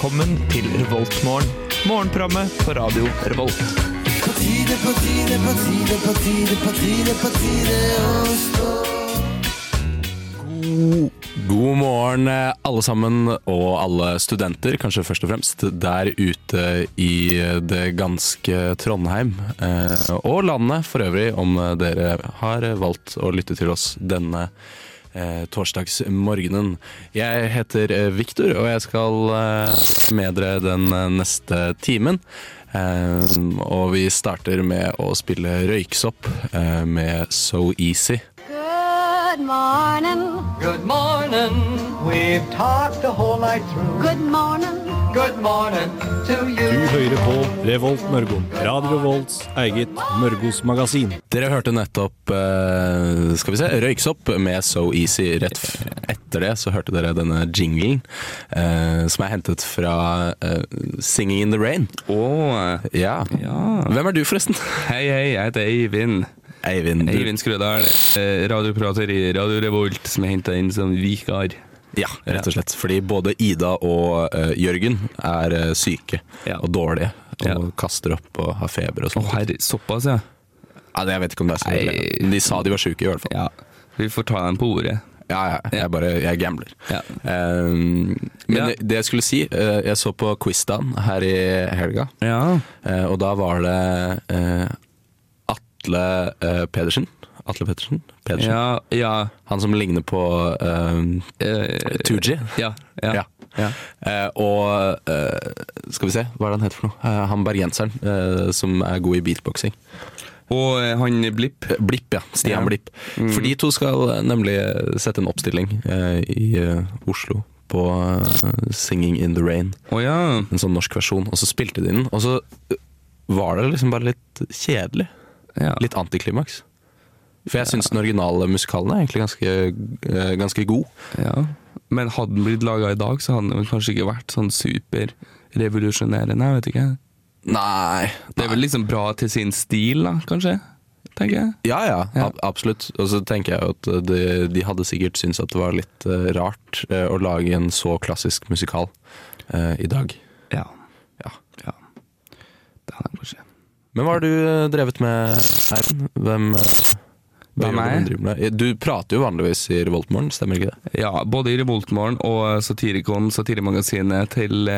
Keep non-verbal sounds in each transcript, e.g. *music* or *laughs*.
velkommen til Revoltmorgen. Morgenprogrammet på radio Revolt. God morgen, eh, alle sammen, og alle studenter, kanskje først og fremst, der ute i det ganske Trondheim. eh, Og landet for øvrig, om dere har valgt å lytte til oss denne eh, torsdagsmorgenen. Jeg heter eh, Viktor, og jeg skal eh, med dere den eh, neste timen. Eh, og vi starter med å spille røyksopp eh, med So Easy. Good morning. Good morning. We've talked the whole night through. Good morning. Good morning to you. Hører på Revolt Mørgo. Radio Volts eget Mørgos magasin. Dere hørte nettopp eh, skal vi se, Røyksopp med So Easy. Rett f- etter det så hørte dere denne jinglen, eh, som er hentet fra eh, Singing in the Rain. Oh, Ja. ja. Hvem er du, forresten? Hei, hei, jeg heter Eivind. Eivind. Eivind Skrødal. eh, Radioprater i Radio Revolt, som er henta inn som vikar. Ja, rett og slett. Fordi både Ida og uh, Jørgen er uh, syke Ja. og dårlige. Og Ja. kaster opp og har feber og sånt. sånt. herre, såpass, ja. Ja, det, jeg vet ikke om det er så ille. De sa de var syke, i hvert fall. ja. Vi får ta dem på ordet. Ja, ja. Jeg bare jeg gambler. Eh, men det jeg skulle si, uh, jeg så på Quizdan her i helga. Ja. Og da var det Atle Pedersen. Atle Pettersen? Pedersen. Ja, ja. Han som ligner på eh, eh, Tooji. Ja. Ja. Ja. Eh, og uh, skal vi se, hva er det han heter for noe? Han bergenseren som er god i beatboxing. Og han Blipp. Blipp, ja. Stian. Blipp. For de to skal nemlig sette en oppstilling i Oslo på Singing in the Rain. Oh, ja. En sånn norsk versjon. Og så spilte de den, og så var det liksom bare litt kjedelig. ja. Litt antiklimaks. For jeg syns den originale musikalen er egentlig ganske, eh, ganske god. ja. Men hadde den blitt laga i dag, så hadde den kanskje ikke vært sånn superrevolusjonerende. Jeg vet ikke. Nei, Det er vel liksom bra til sin stil, da, kanskje? Tenker jeg. Ja, ja, Ja. ab absolutt. Og så tenker jeg jo at eh, de, de hadde sikkert syntes at det var litt uh, rart uh, å lage en så klassisk musikal uh, i dag. Ja. Ja. ja. Det hadde jeg kanskje. Men hva har du drevet med, Eiren? Hvem, hva Hvem er jeg? med? Du prater jo vanligvis i Revoltmorgen, stemmer ikke det? Ja, både i Revoltmorgen og Satirikon, satiremagasinet til,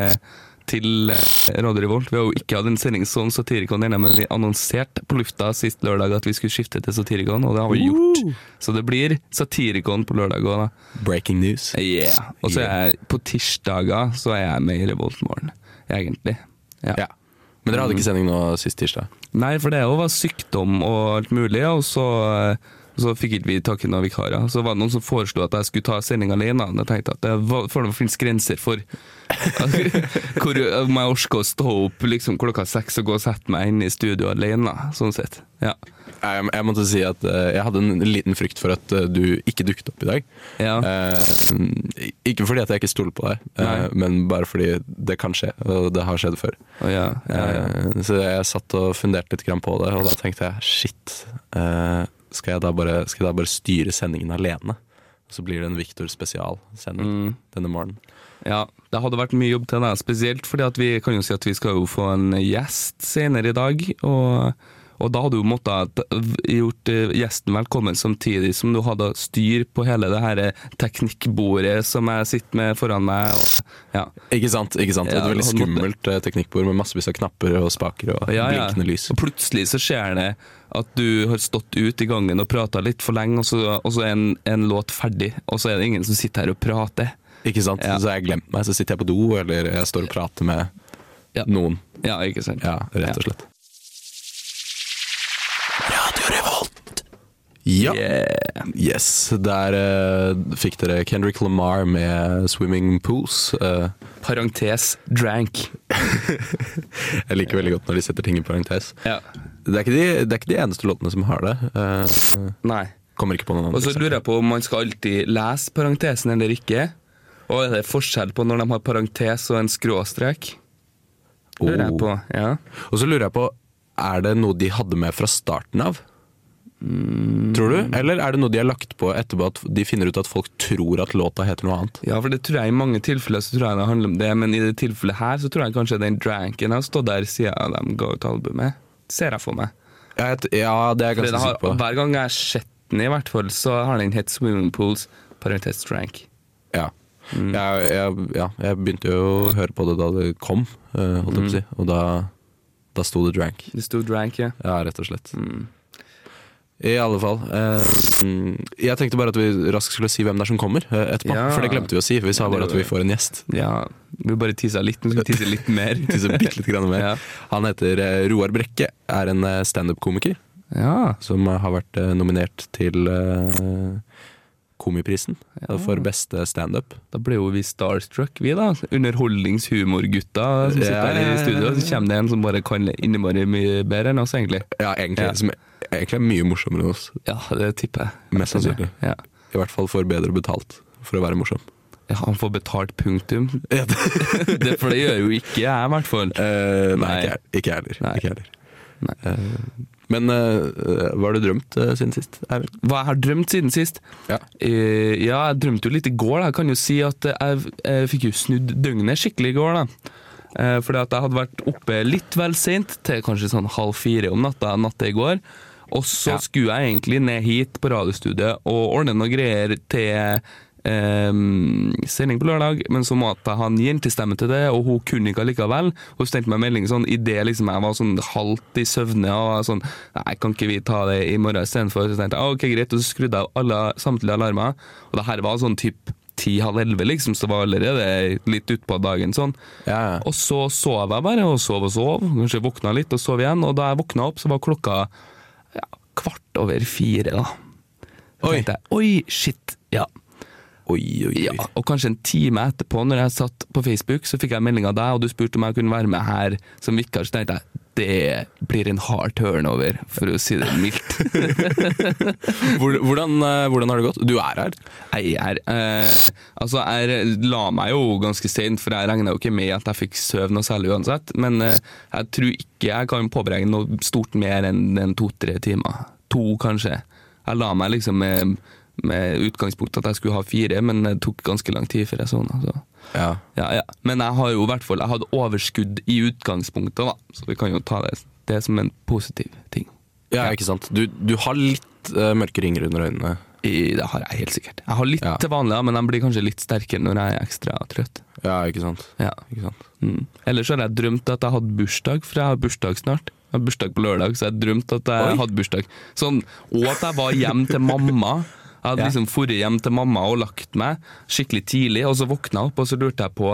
til Radio Revolt. Vi har jo ikke hatt en sending som Satirikon ennå, men vi annonserte på lufta sist lørdag at vi skulle skifte til Satirikon, og det har vi gjort. Så det blir Satirikon på lørdag òg, da. Breaking news. Yeah. Og så er jeg på tirsdager så er jeg med i Revoltmorgen, egentlig. Ja. Ja. Men dere hadde ikke sending nå sist tirsdag? Nei, for det jo var sykdom og alt mulig, og så, så fikk ikke vi tak i noen vikarer. Så var det noen som foreslo at jeg skulle ta sending alene. Jeg tenkte at det var- får det finnes grenser for *laughs* hvor, om jeg orker å stå opp liksom, klokka seks og gå og sette meg inn i studio alene, sånn sett. Ja. Jeg, jeg måtte si at eh, jeg hadde en liten frykt for at eh, du ikke dukket opp i dag. Ja. Eh, ikke fordi at jeg ikke stoler på deg, eh, men bare fordi det kan skje, og det har skjedd før. Ja, ja. Eh, Så jeg satt og funderte litt på det, og da tenkte jeg shit, eh, skal jeg da bare, jeg da bare styre sendingen alene? Så blir det en Victor spesialsending Mm. denne morgenen. Ja, det hadde vært mye jobb til deg, spesielt fordi at vi kan jo si at vi skal jo få en gjest senere i dag. Og, og da hadde du måttet gjort eh, gjesten velkommen samtidig som du hadde styr på hele det her teknikkbordet som jeg sitter med foran meg. Og, ja. Ikke sant? ikke sant? Ja, Et veldig skummelt måttet... teknikkbord med massevis av knapper og spaker og Ja, blinkende lys. Og plutselig så skjer det at du har stått ut i gangen og prata litt for lenge, og så, og så er en, en låt ferdig, og så er det ingen som sitter her og prater. Ikke sant? Ja. Så har jeg glemt meg, så sitter jeg på do, eller jeg står og prater med Ja. noen. Ja, ikke sant? Ja, rett og slett. Ja. Yeah. Yes, der uh, fikk dere Kendrick Lamar med 'Swimming Pools'. Uh, Parentes drank. *laughs* jeg liker veldig godt når de setter ting i parentes. Ja. Det er de, det er ikke de eneste låtene som har det. Uh, Nei. kommer ikke på noen Og så lurer jeg på om man skal alltid lese parentesen eller ikke. Og er det forskjell på når de har parentes og en skråstrek? Lurer jeg Oh. på. Ja. Og så lurer jeg på, er det noe de hadde med fra starten av? Tror du? Eller er det noe de har lagt på etterpå at de finner ut at folk tror at låta heter noe annet? Ja, for det tror jeg i mange tilfeller så tror jeg det handler om det, men i det tilfellet her så tror jeg kanskje den dranken har stått der siden de ga ut albumet. Ser jeg for meg. Ja, det er jeg ganske sikker på. hver gang jeg har sett den, i hvert fall, så har den hett Swimming Pools, parentes drank. Ja. Mm. Jeg, jeg, ja, jeg begynte jo å høre på det da det kom, eh, holdt jeg på å si. Og da, da sto det drank. Det sto drank, ja. Ja, rett og slett. Mm. I alle fall. Eh, jeg tenkte bare at vi raskt skulle si hvem det er som kommer eh, etterpå. Ja. For det glemte vi å si. Vi sa bare at vi får en gjest. Ja, vi bare tisa litt, men skal tise litt mer. *laughs* Tisse bitte litt grann mer. Ja. Han heter eh, Roar Brekke, er en standup-komiker Ja. som har vært nominert til Komiprisen Ja. for beste standup. Da ble jo vi starstruck, vi da. Underholdningshumorgutta som sitter Ja, her i studio. Så kommer det en som bare kan innmari mye bedre enn oss, egentlig. Ja, egentlig, Ja. Som egentlig er mye morsommere enn oss. Ja, det tipper jeg. Mest sannsynlig. Ja. I hvert fall får bedre betalt for å være morsom. ja, han får betalt punktum. *laughs* *laughs* Det, for det gjør jo ikke jeg, i hvert fall. Uh, nei, Nei. ikke jeg- heller. Eh, men uh, hva har du drømt siden sist? Eivind? Hva jeg har drømt siden sist? Ja. Ja, jeg drømte jo litt i går. Da. Jeg kan jo si at jeg, jeg fikk jo snudd døgnet skikkelig i går. da. Fordi at jeg hadde vært oppe litt vel sent, til kanskje sånn halv fire om natta natt i går. Og så Ja. skulle jeg egentlig ned hit på radiostudiet og ordne noe greier til Um, sending på lørdag, men så måtte jeg ha en jentestemme til det, og hun kunne ikke allikevel. Hun sendte meg melding sånn idet liksom jeg var sånn halvt i søvne og sånn Nei, kan ikke vi ta det i morgen istedenfor? Så tenkte jeg ok, greit, og så skrudde jeg av alle samtlige alarmer. Og det her var sånn typ ti-halv elleve, liksom, så det var allerede litt utpå dagen sånn. Ja. Og så sov jeg bare, og sov og sov. Kanskje våkna litt og sov igjen. Og da jeg våkna opp, så var klokka kvart over fire, da. Så Oi. tenkte jeg oi, shit. Ja. Oi, oi, oi. ja. Og kanskje en time etterpå, når jeg satt på Facebook, så fikk jeg melding av deg, og du spurte om jeg kunne være med her som vikar. Så tenkte jeg det blir en hard turnover, for å si det mildt. *laughs* Hvordan, eh, hvordan har det gått? Du er her. Jeg er eh, Altså, jeg la meg jo ganske sent, for jeg regna jo ikke med at jeg fikk sove noe særlig uansett. Men eh, jeg tror ikke jeg kan påberegne noe stort mer enn to-tre timer. To, kanskje. Jeg la meg liksom med, med utgangspunkt at jeg skulle ha fire, men det tok ganske lang tid før jeg sovna. Så. Ja. Ja, ja. Men jeg har jo hvert fall Jeg hadde overskudd i utgangspunktet, da. Så vi kan jo ta det, det som en positiv ting. ja, ikke sant. Du, du har litt uh, mørke ringer under øynene. I, det har jeg helt sikkert. Jeg har litt til vanlig, men de blir kanskje litt sterkere når jeg er ekstra trøtt. Ja, ikke sant. Ja. Ikke sant? Mm. Ellers har jeg drømt at jeg hadde bursdag, for jeg har bursdag snart. Jeg har bursdag på lørdag, så jeg drømte at jeg Oi. hadde bursdag. Sånn, og at jeg var hjem til mamma. Jeg hadde Ja. liksom dratt hjem til mamma og lagt meg skikkelig tidlig, og så våkna jeg opp, og så lurte jeg på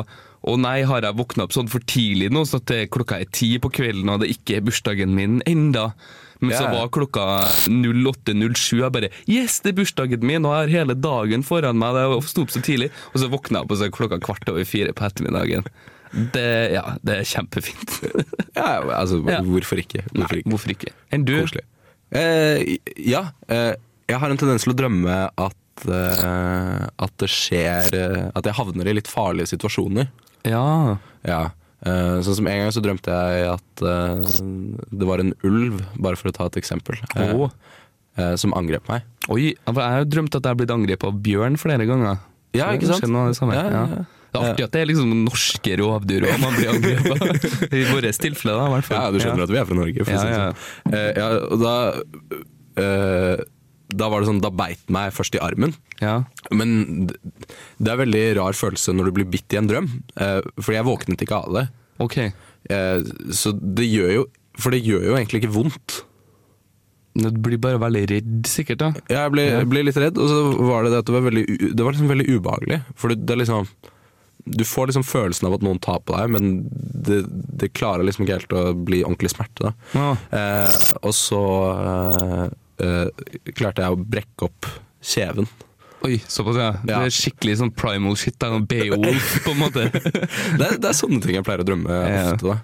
å nei, har jeg våkna opp sånn for tidlig nå, så at det, klokka er ti på kvelden og det ikke er bursdagen min enda. Men så var klokka 08.07, jeg bare Yes, det er bursdagen min, og jeg har hele dagen foran meg. Jeg sto opp så tidlig, og så våkna jeg opp, og så er klokka kvart over fire på ettermiddagen. Det, ja, det er kjempefint. *laughs* Ja, altså, hvorfor ikke? Hvorfor ikke? hvorfor ikke? Enn du? Koselig. Eh, ja, eh, jeg har en tendens til å drømme at, uh, at det skjer uh, At jeg havner i litt farlige situasjoner. Ja. Ja. Uh, sånn som En gang så drømte jeg at det var en ulv, bare for å ta et eksempel, eh, som angrep meg. Oi, jeg har jo drømt at jeg har blitt angrepet av bjørn flere ganger. Ja, Så ikke sant? Noe av det, samme. Ja, ja, ja. Det er artig at det er liksom norske rovdyr og man blir angrepet. I vårt tilfelle, da, i hvert fall. Ja, du skjønner at vi er fra Norge. For å Ja, si det ja. sånn. Eh, ja, og da, eh, da var det sånn, da beit meg først i armen. Ja. Men det er en veldig rar følelse når du blir bitt i en drøm. Eh, fordi jeg våknet ikke av det. Ok. Eh, så det gjør jo For det gjør jo egentlig ikke vondt. Du blir bare veldig redd, sikkert. da. Ja, Jeg ble, Ja. ble litt redd, og så var det det at det var veldig, det var liksom veldig ubehagelig. For det, det er liksom Du får liksom følelsen av at noen tar på deg, men det, det klarer liksom ikke helt å bli ordentlig smerte. Ja. Eh, og så eh, klarte jeg å brekke opp kjeven. Oi, såpass, ja. Det er skikkelig sånn primal shit. noe Beowulf, på en måte. *laughs* Det, er- det er sånne ting jeg pleier å drømme Ja. ofte. da.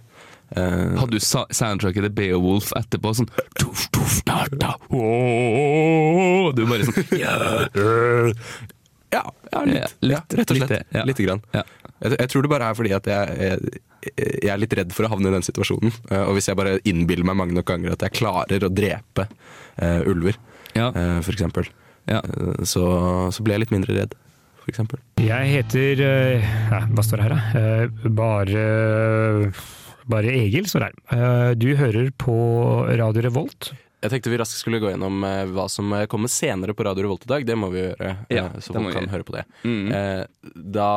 Uh, Hadde du soundtracket til Beowulf etterpå? Sånn tuff, tuff, da, da, oh, Du bare sånn *laughs* ja. ja, ja, litt, Ja, ja, litt, rett og slett. litt, ja. Lite grann. Ja. Jeg, jeg tror det bare er fordi at jeg, jeg, jeg er litt redd for å havne i den situasjonen. Eh, Og hvis jeg bare innbiller meg mange nok ganger at jeg klarer å drepe uh, ulver, Ja. uh, for eksempel. Ja. uh, Så, så blir jeg litt mindre redd, for eksempel. Jeg heter ja, Hva står det her, da? Bare Bare Egil står det her. Du hører på Radio Revolt. Jeg tenkte vi raskt skulle gå gjennom hva som kommer senere på Radio Revolt i dag. Det må vi gjøre, Ja, så folk kan høre på det. Mm. Da,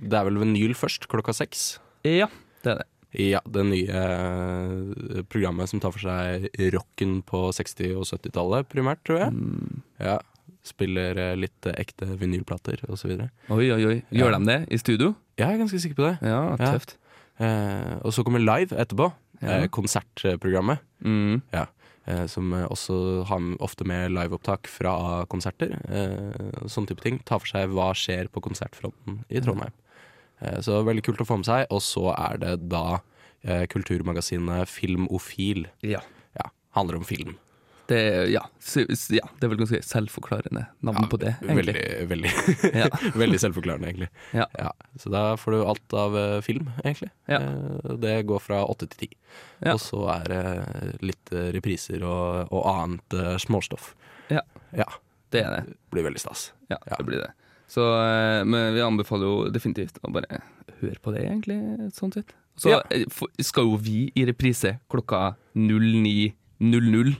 det er vel vinyl først, klokka seks. Ja, det er det. Ja, det nye eh, programmet som tar for seg rocken på 60- og 70-tallet primært, tror jeg. Mm. Ja, Spiller eh, litt eh, ekte vinylplater videre. Oi, oi, oi. Gjør Ja. de det i studio? Ja, Jeg er ganske sikker på det. Ja, Ja. Eh, og så kommer Live etterpå. Eh, konsertprogrammet. Mm. Ja. Eh, som også har ofte med liveopptak fra konserter. Eh, sånne type ting. Ta for seg hva skjer på konsertfronten i Trondheim. Eh, så veldig kult å få med seg. Og så er det da eh, kulturmagasinet Filmofil. Ja. Ja, handler om film. Det, ja. Ja. det er vel ganske selvforklarende navn Ja, på det, egentlig. Veldig, veldig, *laughs* *laughs* veldig selvforklarende, egentlig. Ja. så da får du alt av eh, film, egentlig. Ja. Det går fra åtte til ti. Ja. Og så er det litt repriser og, og annet småstoff. Ja. ja. Det er det. Det Blir veldig stas. Ja, Ja. det blir det. Så eh, men vi anbefaler jo definitivt å bare høre på det, egentlig, sånn sett. Så Ja. eh, skal jo vi i reprise klokka 09.00.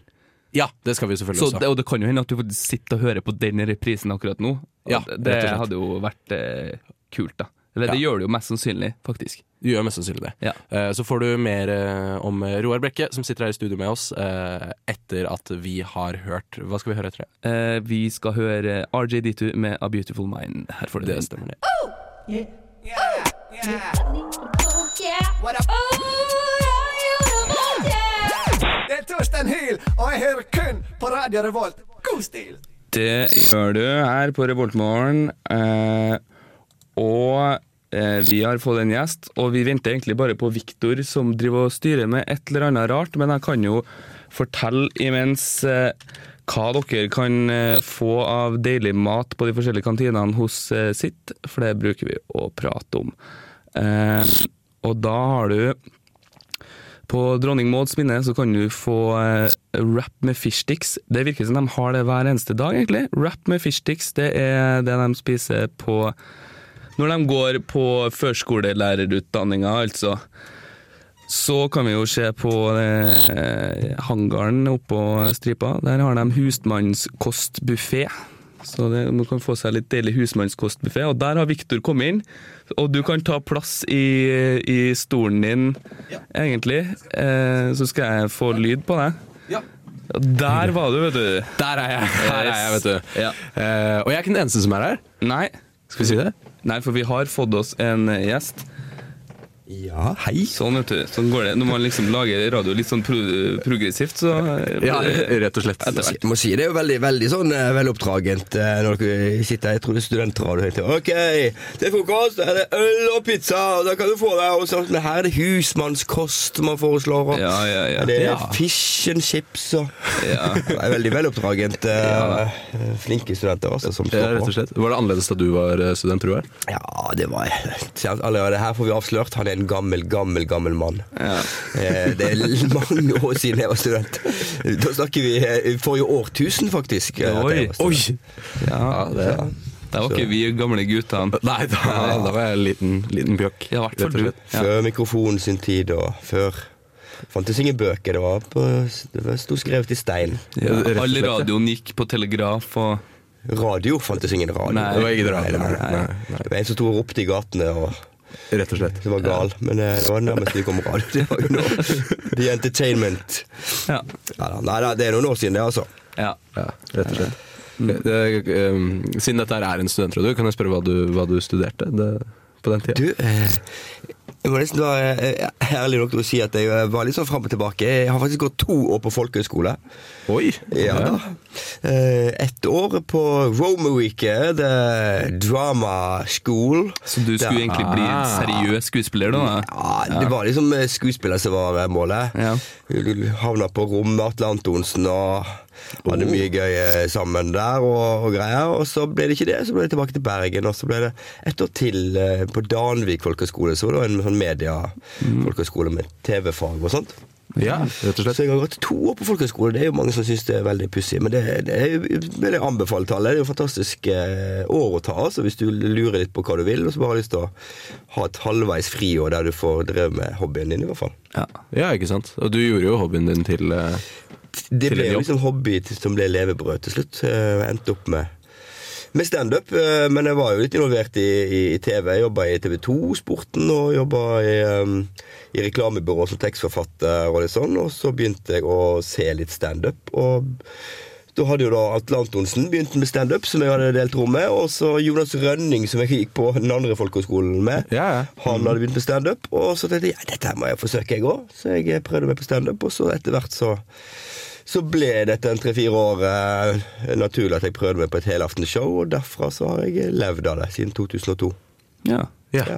Ja, det skal vi selvfølgelig Så også. det, og det kan jo hende at du faktisk sitter og hører på den reprisen akkurat nå. Ja, det, hadde jo vært eh, kult, da. Eller det gjør det jo mest sannsynlig, faktisk. Du gjør mest sannsynlig det. Ja. Eh, Så får du mer eh, om Roar Brekke, som sitter her i studio med oss, eh, etter at vi har hørt Hva skal vi høre etter det? Eh, vi skal høre RJD2 med A Beautiful Mind. Her får du Det det. stemmer, det. Oh, yeah, yeah. Det er Torstein Hyl, og jeg hører kun på Radio Revolt. God stil! Det gjør du her på Revoltmorgen. Eh, og eh, vi har fått en gjest, og vi venter egentlig bare på Viktor, som driver og styrer med et eller annet rart. Men jeg kan jo fortelle imens eh, hva dere kan eh, få av deilig mat på de forskjellige kantinene hos eh, sitt, for det bruker vi å prate om. Eh, og da har du på Dronning Mauds minne så kan du få eh, wrap med fishsticks. Det virker som de har det hver eneste dag, egentlig. Wrap med fishsticks, det er det de spiser på Når de går på førskolelærerutdanninga, altså. Så kan vi jo se på eh, hangaren oppå stripa. Der har de husmannskostbuffé. Så det, man kan få seg litt deilig husmannskostbuffé. Og der har Viktor kommet inn. Og du kan ta plass i, i stolen din, egentlig. Eh, så skal jeg få lyd på deg. Ja. Der var du, vet du. Der er jeg! Her er jeg, vet du. Ja. Eh, og jeg er ikke den eneste som er her. Nei. Skal vi si det? Nei, for vi har fått oss en gjest. Ja, hei. Sånn, vet du. Sånn går det. Når man liksom lager radio litt sånn pro progressivt, så Ja, rett og slett. Etter hvert. Må si det er jo veldig, veldig sånn eh, veloppdragent eh, når dere sitter her. Jeg tror det er studentradio. helt til, Ok, til frokost er det øl og pizza, og da kan du få deg og sånt. Men her er det husmannskost man foreslår. Og Ja, ja, ja. Det er Ja. fish and chips og Ja. *laughs* Det er veldig veloppdragent. eh, Flinke studenter altså, som Ja, står rett og slett. Var det annerledes da du var eh, student, tror jeg? Ja, det var Allerede her får vi avslørt. Han er en gammel, gammel, gammel mann. Ja. Eh, Det er mange år siden jeg var student. Da snakker vi eh, forrige årtusen, faktisk. Oi. student. ja. det det var ikke vi gamle guttene. Nei, da, da var jeg en liten, liten bjøkk. Ja, hvert fall du. Før mikrofonen sin tid, og før fantes ingen bøker. Det var på, det var- sto skrevet i stein. Ja. All radioen gikk på telegraf og Radio fantes ingen radio. Nei. Det var ingen radio. Nei, nei. nei. Det var en som sto og ropte i gatene, og Rett og slett. Det var gal. Men eh, det var nærmest vi kom radio. Det var jo nå *laughs* The Entertainment. Ja. Ja, da. nei, da, det er noen år siden, det, altså. ja. Ja, rett og slett. Det, um, siden dette er en studentradio, kan jeg spørre hva du, hva du studerte det, på den tida? Du, eh, jeg må nesten være eh, ærlig nok til å si at jeg eh, var litt sånn fram og tilbake. Jeg har faktisk gått to år på folkehøyskole. Oi! Ja da. Et Ett år på Romerike, The Drama School. Så du skulle da, egentlig bli Ah. seriøs skuespiller, da? Ja, det var liksom eh, skuespiller som var eh, målet. Ja. Havna på rom med Atle Antonsen og hadde Oh. mye gøy eh, sammen der og, og greier. Og så ble det ikke det, så ble det tilbake til Bergen. Og så ble det et år til eh, på Danvik folkehøgskole. Så var det en sånn mediefolkehøgskole media-folkehøgskole med TV-fag og sånt. Ja, rett og slett. Så jeg har gått to år på folkehøyskole. Det er jo mange som syns det er veldig pussig, men det, det er, vil jeg anbefale til alle. Det er jo et fantastisk eh, år å ta, altså, hvis du lurer litt på hva du vil, og så bare har lyst til å ha et halvveis friår der du får drevet med hobbyen din, i hvert fall. Ja. Ja, ikke sant. Og du gjorde jo hobbyen din til Det ble jo liksom hobby som ble levebrød til slutt. Jeg endte opp med med standup, eh, men jeg var jo litt involvert i, i, i TV. Jeg jobba i TV 2-sporten og jobba i, um, i reklamebyrå som tekstforfatter og litt sånn. Og så begynte jeg å se litt standup. Og da hadde jo da Atle Antonsen begynt med standup, som jeg hadde delt rom med. Og så Jonas Rønning, som jeg gikk på den andre folkehøgskolen med. Ja, ja. Han hadde begynt med standup, og så tenkte jeg ja, dette må jeg forsøke, jeg òg. Så jeg prøvde meg på standup, og så etter hvert så så ble dette en tre-fire år eh, naturlig at jeg prøvde meg på et helaftenshow, og derfra så har jeg levd av det siden 2002. ja. Ja, Ja.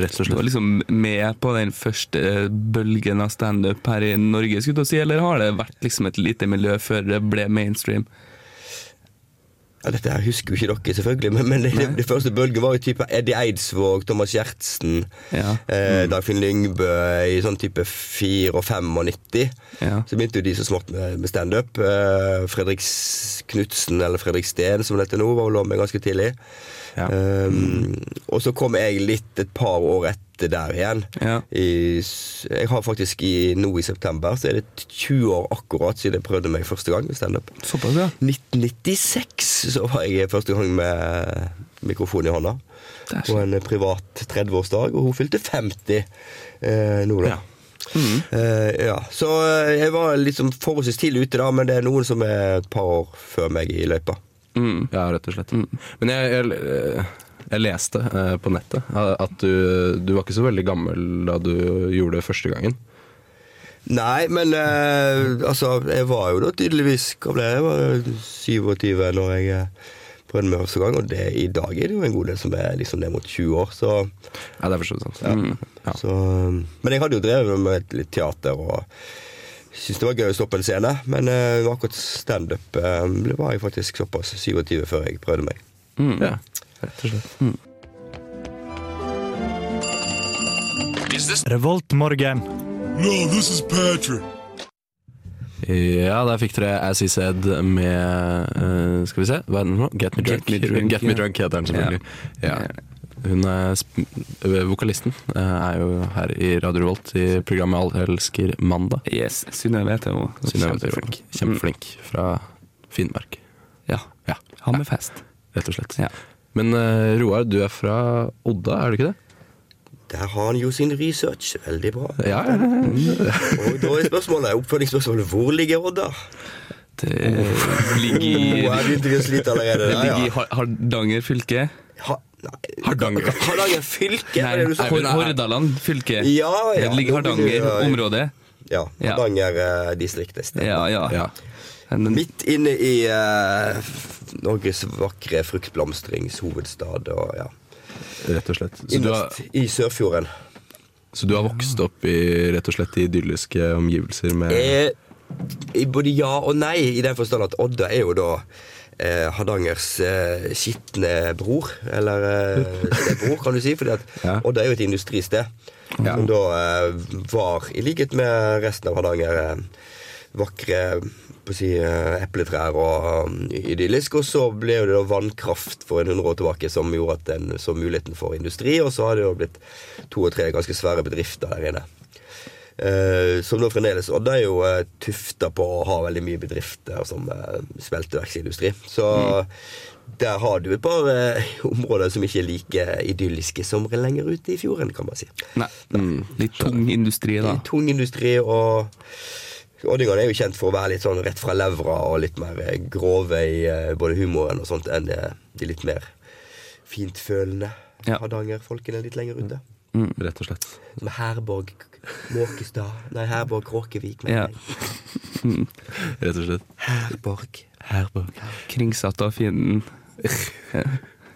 rett og slett. Du var liksom med på den første bølgen av standup her i Norge, skulle du si, eller har det vært liksom et lite miljø før det ble mainstream? Ja, dette her husker jo ikke dere, selvfølgelig, men, men det, det, første bølget var jo type Eddie Eidsvåg, Thomas Gjertsen, Ja. eh, Dagfinn Lyngbø i sånn type 4 og 95. Ja. Så begynte jo de så smått med, med standup. Eh, Fredrik Knutsen, eller Fredrik Steen som det heter nå, var vel med ganske tidlig. Ja. Um, og så kom jeg litt et par år etter der igjen. Ja. I, jeg har faktisk i, nå i september så er det 20 år akkurat siden jeg prøvde meg første gang med standup. Ja. 1996 så var jeg første gang med mikrofon i hånda. På en privat 30-årsdag, og hun fylte 50 eh, nå, da. Ja. Eh, ja. Så eh, jeg var liksom forholdsvis tidlig ute, da, men det er noen som er et par år før meg i løypa. Mm. Ja, rett og slett. Men jeg, jeg, jeg leste eh, på nettet at du, du var ikke så veldig gammel da du gjorde det første gangen. Nei, men eh, altså, jeg var jo da tydeligvis Hva ble jeg? Var 27 når jeg eh, prøvde meg første gang, og det, i dag er det jo en god del som er liksom ned mot 20 år, så, Ja, det er forstått sant. Ja. så Men jeg hadde jo drevet med litt teater og syntes det var gøy å stå på en scene, men uh, akkurat standup uh, var jeg faktisk såpass 27 før jeg prøvde meg. Ja, rett og slett. Revoltmorgen. Ja, der fikk dere As He Said med uh, Skal vi se, hva er den nå? Get Me Drunk. Get Me Drunk, Get Me. Drunk heter den selvfølgelig. Ja. Hun er sp Vokalisten eh, er jo her i Radio Revolt i programmet Alle elsker mandag. Yes, Synnøve heter hun. Kjempeflink. Kjempeflink fra Finnmark, Ja. Ja. Hammerfest. rett og slett. Ja. Men uh, Roar, du er fra Odda, er du ikke det? Der har han jo sin research. Veldig bra. Ja, ja, *laughs* ja. Og da er spørsmålet, oppfølgingsspørsmålet hvor ligger Odda? Det ligger i, Oh, jeg begynte å slite allerede. det ligger i Hardanger fylke. Ha, Hardanger. Hardanger fylke? Nei, var det du sa? Hor Hordaland fylke. Ja, ja. Det ligger Hardanger-området. Ja, Ja. Hardanger eh. Ja, ja. ja. Midt inne i uh, Norges vakre fruktblomstringshovedstad og ja. Rett og slett. Så du, har, i Sørfjorden. så du har vokst opp i rett og slett idylliske omgivelser med Eh, både ja og nei, i den forstand at Odda er jo da eh, Hardangers eh, skitne bror. Eller eh, bror, kan du si. fordi at *laughs* Ja. Odda er jo et industristed. Som da eh, var, i likhet med resten av Hardanger, eh, vakre på å si, eh, epletrær og um, idyllisk. Og så ble det da vannkraft for en hundre år tilbake som gjorde at den så muligheten for industri. Og så har det jo blitt to og tre ganske svære bedrifter der inne. Eh, som nå fremdeles Odda er jo uh, tufta på å ha veldig mye bedrifter som uh, smelteverksindustri. Så der har du et par eh, områder som ikke er like idylliske som lenger ute i fjorden, kan man si. nei, litt tung industri, da. Tung industri og Oddingene er jo kjent for å være litt sånn rett fra levra og litt mer eh, grove i eh, både humoren og sånt enn eh, de litt mer fintfølende Ja. hardangerfolkene litt lenger ute. Rett og slett. Som Herborg Måkestad Nei, Herborg Kråkevik. Ja. mener jeg. *laughs* Rett og slett. Herborg. Herborg. Kringsatt av fienden.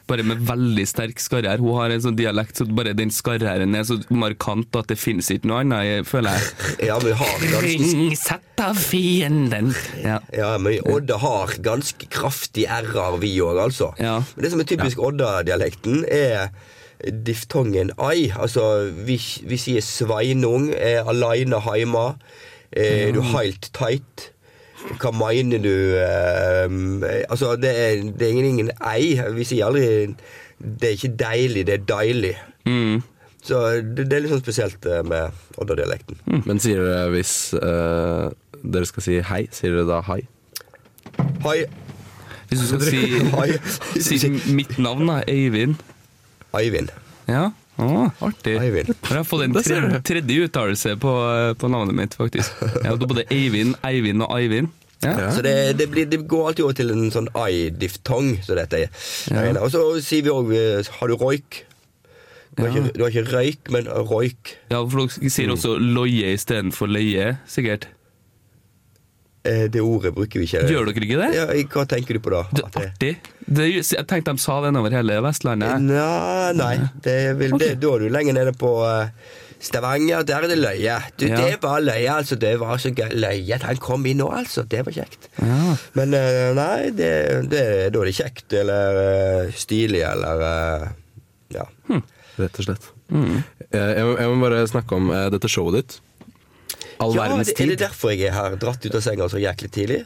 Bare med veldig sterk skarre-r. Hun har en sånn dialekt så bare den skarre-r-en er så markant at det finnes ikke noe annet, føler jeg. Ja, men vi har ganske av fienden. Ja. Ja, men Odda har ganske kraftig r-er, vi òg, altså. Ja. Men det som er typisk Odda-dialekten, er diftongen ai. Altså, vi, vi sier Sveinung er aleine heima. Er du helt tight? Hva mener du eh, Altså, det er, det er ingen, ingen ei. Vi sier aldri Det er ikke deilig, det er deilig. Mm. Så det, det er litt sånn spesielt eh, med Odda-dialekten. Men sier dere hvis eh, dere skal si hei, sier dere da hei? Hei. Hvis du skal *laughs* si, si mitt navn, da. Eivind. Eivind. Ja, Åh, artig. Eivind. Jeg har fått en tredje, tredje uttalelse på, på navnet mitt, faktisk. Jeg hadde både Eivind, Eivind og Eivind. Ja. Så det, det, blir, det går alltid over til en sånn ai-diftong, der. Og så sier vi òg Har du røyk? Du har, ikke, du har ikke røyk, men røyk. ja, for dere sier også loie istedenfor leie, sikkert. Eh, Det ordet bruker vi ikke. Gjør dere ikke det? Ja, hva tenker du på da? Det er artig. Det, jeg tenkte de sa den over hele Vestlandet. Nei, nei det vil, det, da er du lenger nede på eh, Stavanger. Der er det løye. Du, Ja. Det var løye, altså. Det var så gøy. Løye den han kom inn nå, altså. Det var kjekt. Ja. Men eh, nei, det, det, da er det kjekt eller stilig eller Ja. Ja. Rett og slett. Mm. Jeg, jeg må bare snakke om dette showet ditt. All ja verdens tid. er det derfor jeg er her, dratt ut av senga så jæklig tidlig?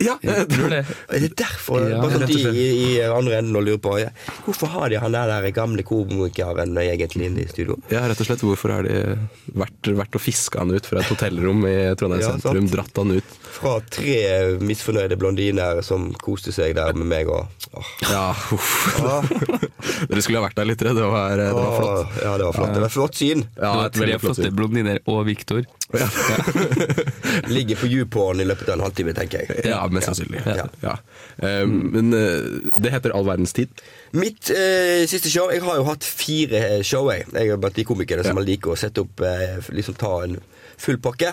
Ja, Jeg tror det. Er det derfor? Ja, bare sånn de i, i andre enden og lurer på ja, Hvorfor har de han der, der gamle komikeren egentlig inne i studio? Ja, rett og slett. Hvorfor har de vært, vært og fiska han ut fra et hotellrom i Trondheim Ja, sentrum? sant. Dratt han ut? Fra tre misfornøyde blondiner som koste seg der med meg og åh. Ja, uff. Ah, *laughs* Dere skulle ha vært der litt. Det var, det var flott. Ja, det var flott. Det var flott syn. Det Ja, var tre flotte blondiner og Viktor. *laughs* Ligger på YouPorn i løpet av en halvtime, tenker jeg. Ja, mest sannsynlig. Ja. Ja. Eh, Men uh, det heter All verdens tid. Mitt uh, siste show Jeg har jo hatt fire show. Jeg, jeg er blant de komikerne som Ja. liker å sette opp uh, Liksom ta en full pakke.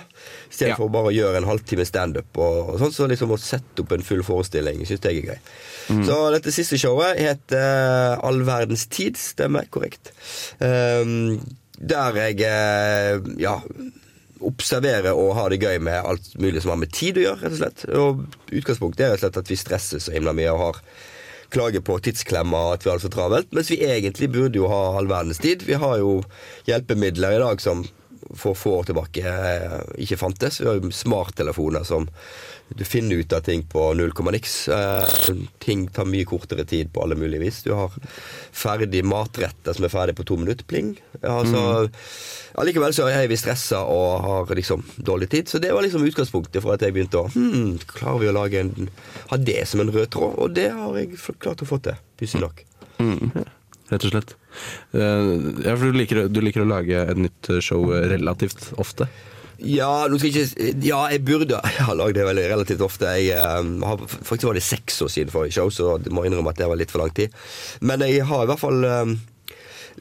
Istedenfor Ja. for bare å gjøre en halvtime standup. Og, og sånn, så liksom å sette opp en full forestilling syns jeg er gøy. Så dette siste showet heter All verdens tid. Stemmer korrekt. Um, der jeg ja observerer og ha det gøy med alt mulig som har med tid å gjøre, rett og slett. Og utgangspunktet er rett og slett at vi stresser så himla mye og har klager på tidsklemmer at vi har det for travelt, mens vi egentlig burde jo ha all verdens tid. Vi har jo hjelpemidler i dag som for få år tilbake eh, ikke fantes. Vi har jo smarttelefoner som du finner ut av ting på null komma niks. Eh, ting tar mye kortere tid på alle mulige vis. Du har ferdig matretter som er ferdig på to minutter. Pling. Ja, så, Allikevel så er vi stressa og har liksom dårlig tid. Så det var liksom utgangspunktet for at jeg begynte å hmm, Klarer vi å lage en, ha det som en rød tråd? Og det har jeg klart å få til. Pussig nok. Rett og slett. Eh, Ja, for du liker, du liker å lage et nytt show relativt ofte. Ja, nå skal jeg ikke Ja, jeg burde *laughs* Jeg har lagd det veldig relativt ofte. Jeg um, har, Faktisk var det seks år siden forrige show, så jeg må innrømme at det var litt for lang tid. Men jeg har i hvert fall um,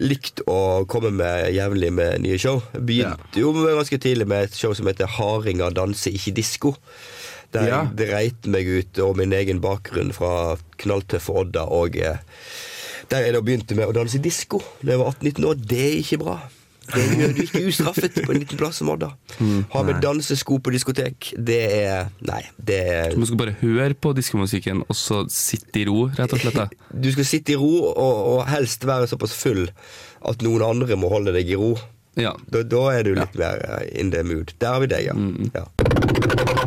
likt å komme med jevnlig med nye show. Begynte begynte jo ganske tidlig med et show som heter 'Hardinga danser ikke disko'. Der Ja. jeg dreit meg ut og min egen bakgrunn fra knalltøffe Odda og eh, der jeg da begynte med å danse disko da jeg var 18-19 år. Det er ikke bra. Det gjør du ikke ustraffet på en liten plass som Odda. Ha med dansesko på diskotek, det er Nei, det er Du skal bare høre på diskomusikken, og så sitte i ro, rett og slett. *laughs* Du skal sitte i ro, og, og helst være såpass full at noen andre må holde deg i ro. Ja. Da, da er du litt mer eh, in the mood. Der har vi deg, ja. ja. Ja.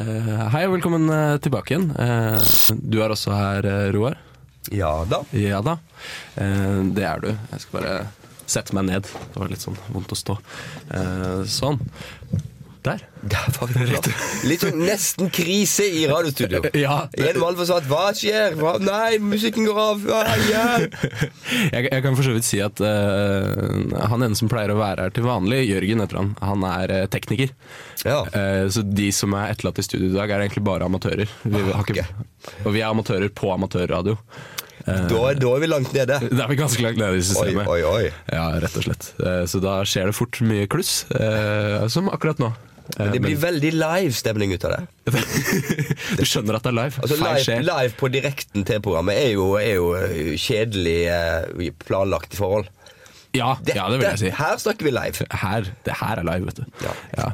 Hei og velkommen eh, tilbake igjen. Eh, du er også her, eh, Roar. Ja da. Ja da. Eh, det er du. Jeg skal bare sette meg ned. Det var litt sånn vondt å stå. Eh, sånn. Der. Der var vi Rett. Litt sånn nesten krise i radiostudio. Ja. En valg for sånn Hva skjer? Hva? Nei, musikken går av. Ja, hjelp! Jeg, jeg kan for så vidt si at uh, han ene som pleier å være her til vanlig, Jørgen heter han, han er uh, tekniker. Ja. Uh, så de som er etterlatt i studio i dag, er egentlig bare amatører. Vi, ah, okay. og vi er amatører på amatørradio. Da, da er vi langt nede. Da er vi ganske langt nede i systemet. oi, oi. Ja, rett og slett. Så da skjer det fort mye kluss, som akkurat nå. Eh, Det blir veldig live stemning ut av det. *laughs* du skjønner at det er live. Altså live, live på direkten til programmet er jo, er jo eh, kjedelig eh, planlagt i forhold. Ja, ja, det vil jeg si. Her snakker vi live. Her, det her er live, vet du. Ja. Ja.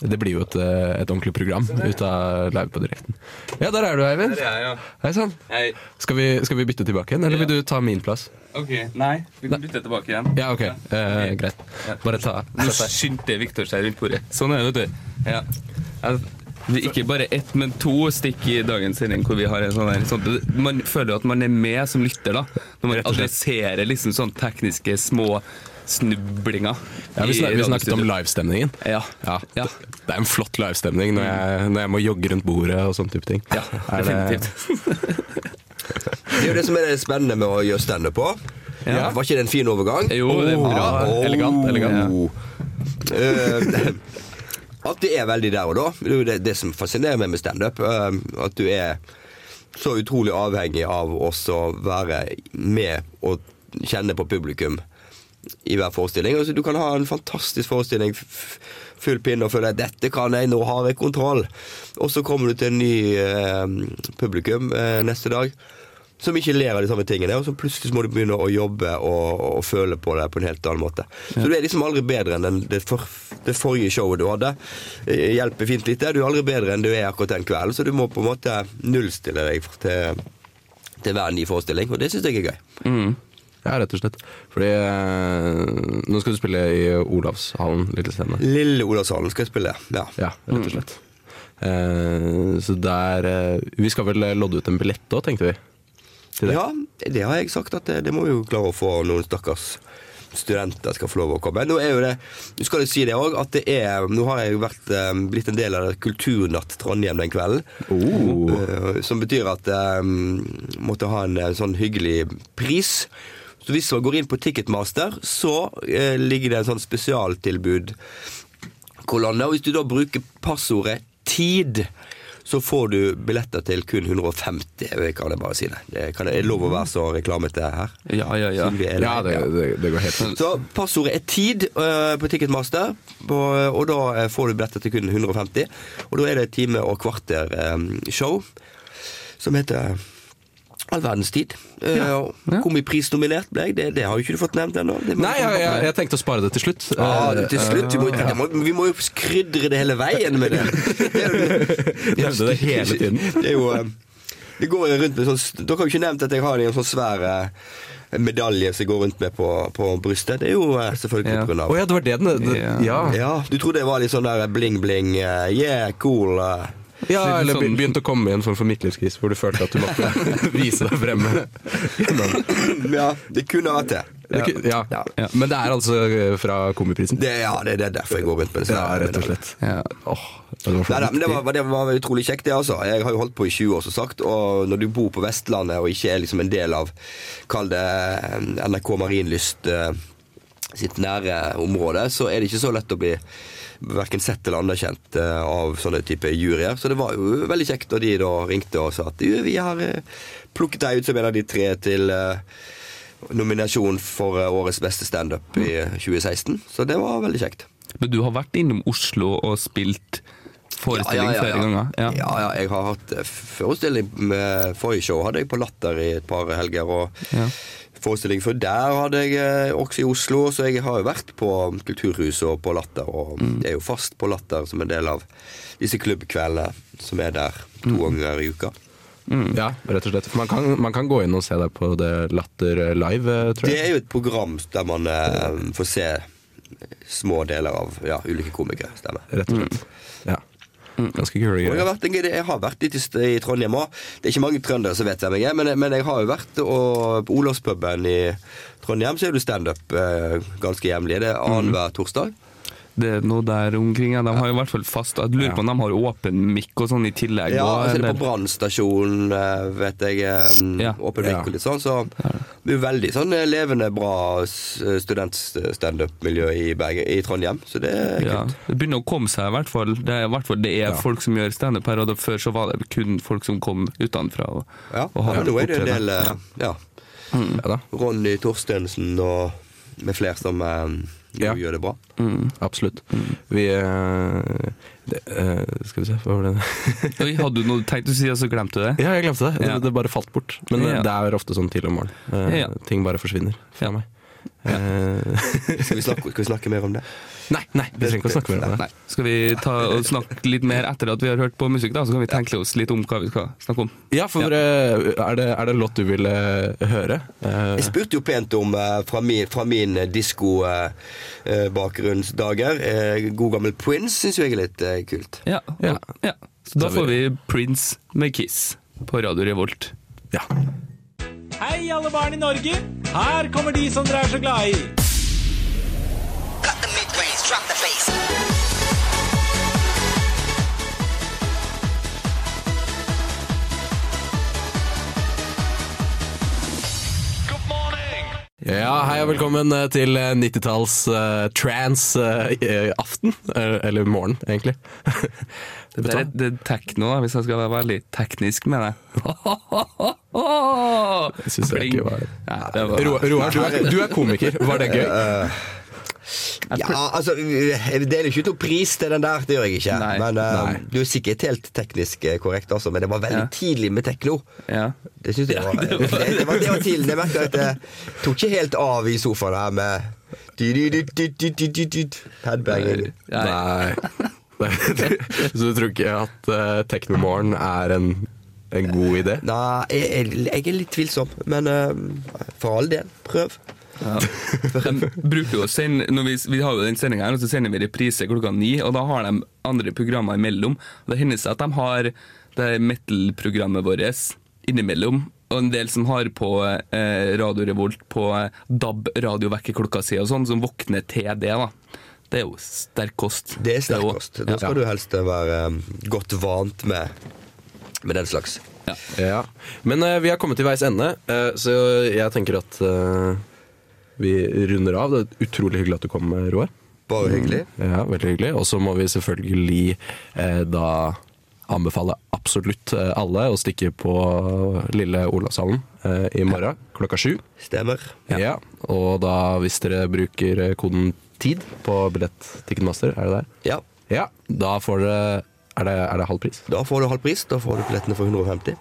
Det blir jo et, eh, et ordentlig program ut av live på direkten. Ja, der er du, Eivind. Hei sann. Skal, vi- skal vi bytte tilbake igjen, eller vil du ta min plass? Ok, Nei, vi kan bytte tilbake igjen. Ja, ok. Eh, greit. Bare ta Nå skyndte Viktor seg rundt bordet. Sånn er det, vet du. Ja. Ja, vi- Ikke bare ett, men to stikk i dagens sending hvor vi har en sånn her sånn, Man føler at man er med som lytter, da. Når man adresserer liksom sånn tekniske små snublinger. Ja, vi, snak, vi snakket om livestemningen. Ja. Ja, Ja. Det, er en flott livestemning når jeg, når jeg må jogge rundt bordet og sånn type ting. Ja, definitivt. *laughs* Det er jo det som er det spennende med å gjøre standup på. Ja. Var ikke det en fin overgang? Jo, det er bra. Oh. Elegant, elegant. Ja. at det er veldig der og da. Det er det, det som fascinerer meg med standup. eh, at du er så utrolig avhengig av også å være med og kjenne på publikum i hver forestilling. Altså, du kan ha en fantastisk forestilling, full pinne og føle at 'dette kan jeg, nå har jeg kontroll'. Og så kommer du til en ny eh, publikum eh, neste dag som ikke ler av de samme tingene, og så plutselig må du begynne å jobbe og, og føle på det på en helt annen måte. Så du er liksom aldri bedre enn den, det, for, det forrige showet du hadde. Eh, Hjelper fint lite. Du er aldri bedre enn du er akkurat den kvelden, så du må på en måte nullstille deg til, til hver ny forestilling, og det syns jeg er gøy. Mm. Ja, rett og slett. Fordi eh, nå skal du spille i Olavshallen, Lille senere. Lille Olavshallen skal jeg spille, ja. Ja, rett og slett. Eh, så der eh, Vi skal vel lodde ut en billett òg, tenkte vi. Til det. Ja, det har jeg sagt at det, det må vi jo klare å få noen stakkars studenter skal få lov å komme. Nå er jo det, du skal jo si det også, at det er Nå har jeg jo vært, um, blitt en del av Kulturnatt Trondheim den kvelden. Oh. Uh, som betyr at jeg måtte ha en, eh, sånn hyggelig pris. Så hvis man går inn på Ticketmaster, så eh, ligger det en sånn spesialtilbud kolonne. Og hvis du da bruker passordet 'tid', så får du billetter til kun 150. Jeg kan jeg bare si det. det kan er det lov å være så reklamete her? Ja, ja, ja. Er Ja, det, det, det går helt. Så passordet er tid uh, på Ticketmaster, på, og da øh, får du billetter til kun 150. Og da er det et time og kvarter um, show som heter All verdens tid. Uh, ja. Kom i prisnominert ble jeg. Det, det har jo ikke du fått nevnt ennå. Nei, jeg, jeg, jeg tenkte å spare det til slutt. Ah, Eh, til slutt, vi må, ja. må, vi må jo krydre det hele veien med det. *laughs* Nevnte det hele tiden. *laughs* Det er jo eh, Det går jo rundt med sånn Dere har jo ikke nevnt at jeg har en sånn svær eh, medalje som jeg går rundt med på, på brystet. Det er jo eh, selvfølgelig Ja. grunn av ja, det var det den det, Ja. Ja, Ja, du trodde det var litt sånn der bling-bling, eh, yeah, cool eh. Ja eller sånn- begynte å komme i en form for midtlivskrise hvor du følte at du måtte *laughs* vise deg fremme. Ja, det kunne vært det. Ja. Ja. Ja. Ja. Men det er altså eh, fra Komiprisen? det ja, det, det er derfor jeg går rundt med det. Ja, rett og slett. Ja. Åh, det var Nei, det var, det var utrolig kjekt, det, altså. Jeg har jo holdt på i 20 år, som sagt. Og når du bor på Vestlandet og ikke er liksom en del av, kall det eh, NRK Marienlyst eh, sitt nære område, så er det ikke så lett å bli verken sett eller anerkjent eh, av sånne type juryer. Så det var jo veldig kjekt når de da ringte og sa at vi har eh, plukket deg ut som en av de tre til eh, nominasjon for årets beste standup i eh, 2016. Så det var veldig kjekt. Men du har vært innom Oslo og spilt forestilling Ja, ja, ja, flere ganger? Ja. ja, jeg har hatt eh, forestilling med Forrige show hadde jeg på Latter i et par helger. Og Ja. forestilling før der hadde jeg eh, også i Oslo. Så jeg har jo vært på Kulturhuset og på Latter. Og Mm. jeg er jo fast på Latter som en del av disse klubbkveldene som er der to Mm. ganger i uka. Ja, rett og slett. Man kan, man kan gå inn og se deg på det Latter live, tror jeg. Det er jo et program der man eh, får se små deler av ja, ulike komikere. Stemmer. Rett og slett. Ja. Ganske kule greier. jeg, har vært, jeg, jeg har vært litt i, Trondheim òg. Det er ikke mange trøndere som vet hvem jeg er, men, men jeg har jo vært og, på Olavspuben i Trondheim, så er det standup eh, ganske jevnlig. Det er annenhver torsdag. Det er noe der omkring, ja. De har i hvert fall fast Jeg lurer på om de har åpen mikk og sånn i tillegg. Ja, og- så er det på brannstasjonen, eh, vet jeg. eh, Åpen Ja. mikk og litt sånn. Så det er veldig sånn eh, levende, bra studentstandup-miljø i, i Trondheim. Så det er Ja, kult. det begynner å komme seg, i hvert fall. Det er, hvert fall, det er Ja. folk som gjør standup her, og da før så var det kun folk som kom utenfra. Og, Ja, og hadde ja, nå er det en del eh, ja. Ja da, Ronny Torstensen og med flere som eh, Ja. gjør det bra. Mm. absolutt. Vi eh, det, eh, Skal vi se, hva var det *laughs* Oi, hadde du noe tenkt å si, og så glemte du det? Ja, jeg glemte det. Ja. Det, det bare falt bort. Men Ja. det er ofte sånn tidlig om morgenen. Ja. Ting bare forsvinner fra Ja. meg. Eh, Skal vi snakke, skal vi snakke mer om det? Nei, nei, vi trenger ikke å snakke mer om det. Skal vi ta og snakke litt mer etter at vi har hørt på musikk, da? Så kan vi tenke oss litt om hva vi skal snakke om. Ja, for ja. er, det, er det en låt du ville høre? Eh, Jeg spurte jo pent om eh, fra min, fra min disko-bakgrunnsdager. Eh, god gammel Prince syns jo jeg er litt eh, kult. Ja. Ja. ja. Så da får vi Prince med Kiss på Radio Revolt. ja. Hei, alle barn i Norge! Her kommer de som dere er så glad i. Ja, hei og velkommen eh, til eh, 90-talls uh, trans-aften. eller morgen, egentlig. *laughs* Det er, det er tekno, hvis jeg skal være veldig teknisk med det. Jeg synes jeg ikke var... Ja, det var Roar, du, du er komiker. Var det gøy? Ja, altså, Jeg deler ikke ut noen pris til den der, det gjør jeg ikke. Nei. men eh, Nei. Du er sikkert helt teknisk eh, korrekt, altså, men det var veldig Ja. tidlig med tekno. ja. Det synes jeg var, det, det, var, det var tidlig. Jeg merka at det tok ikke helt av i sofaen her med. Headbanging. Nei. Nei. Så du tror ikke at uh, Teknomorgen er en, en god idé? Nei, jeg, jeg, jeg er litt tvilsom, men uh, for all del, prøv. Ja. De bruker jo å sende når vi, vi har jo den sendinga her, og så sender vi reprise klokka ni, og da har de andre programmer imellom. Og Det hender seg at de har det metal-programmet vårt innimellom. Og en del som har på eh, Radio Revolt på eh, DAB radiovekkerklokka si og sånn, som våkner til det. da. Det er jo sterk kost. Det er sterk kost. Da skal ja. du helst være eh, godt vant med, med den slags. Ja. Men uh, vi har kommet til veis ende, uh, så jeg tenker at eh, vi runder av. Det er utrolig hyggelig at du kom, Roar. Bare hyggelig. Ja, veldig hyggelig. Og så må vi selvfølgelig eh, da anbefale absolutt eh, alle å stikke på Lille Olavshallen eh, i morgen klokka sju. Stemmer. Ja. Og da, hvis dere bruker eh, koden TID på billett Ticketmaster, er det der? Ja. Ja, da får dere er det, er det halv pris? Da får du halv pris. Da får du billettene for 150.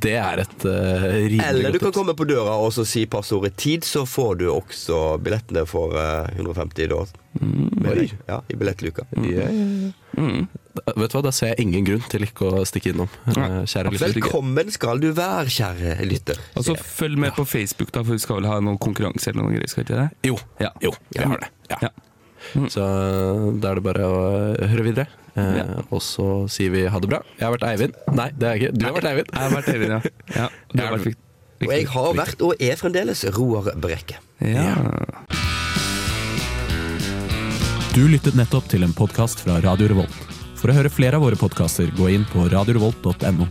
Det er et uh, rimelig Eller du kan komme på døra og så si passordet 'tid', så får du også billettene for uh, 150 da. Med Ja, I billettluka. Ja, Yeah. ja. Da- Vet du hva, Da ser jeg ingen grunn til ikke å stikke innom. eh, Kjære lytter. Velkommen skal du være, kjære lytter. Og så følg med på Facebook, da, for vi skal vel ha noen konkurranse eller noe greier. skal ikke det? Jo, Ja. jo, vi har det. Ja. Ja. Så da er det bare å høre videre. Eh, Ja. Og så sier vi ha det bra. Jeg har vært Eivind. Nei, det er jeg ikke. Du har vært Eivind. Jeg har vært Eivind, ja. ja. Du har vært Vik- Og jeg har vært, og er fremdeles, Roar Brekke. Ja. Du lyttet nettopp til en podkast fra Radio Revolt. For å høre flere av våre podkaster, gå inn på radiorevolt.no.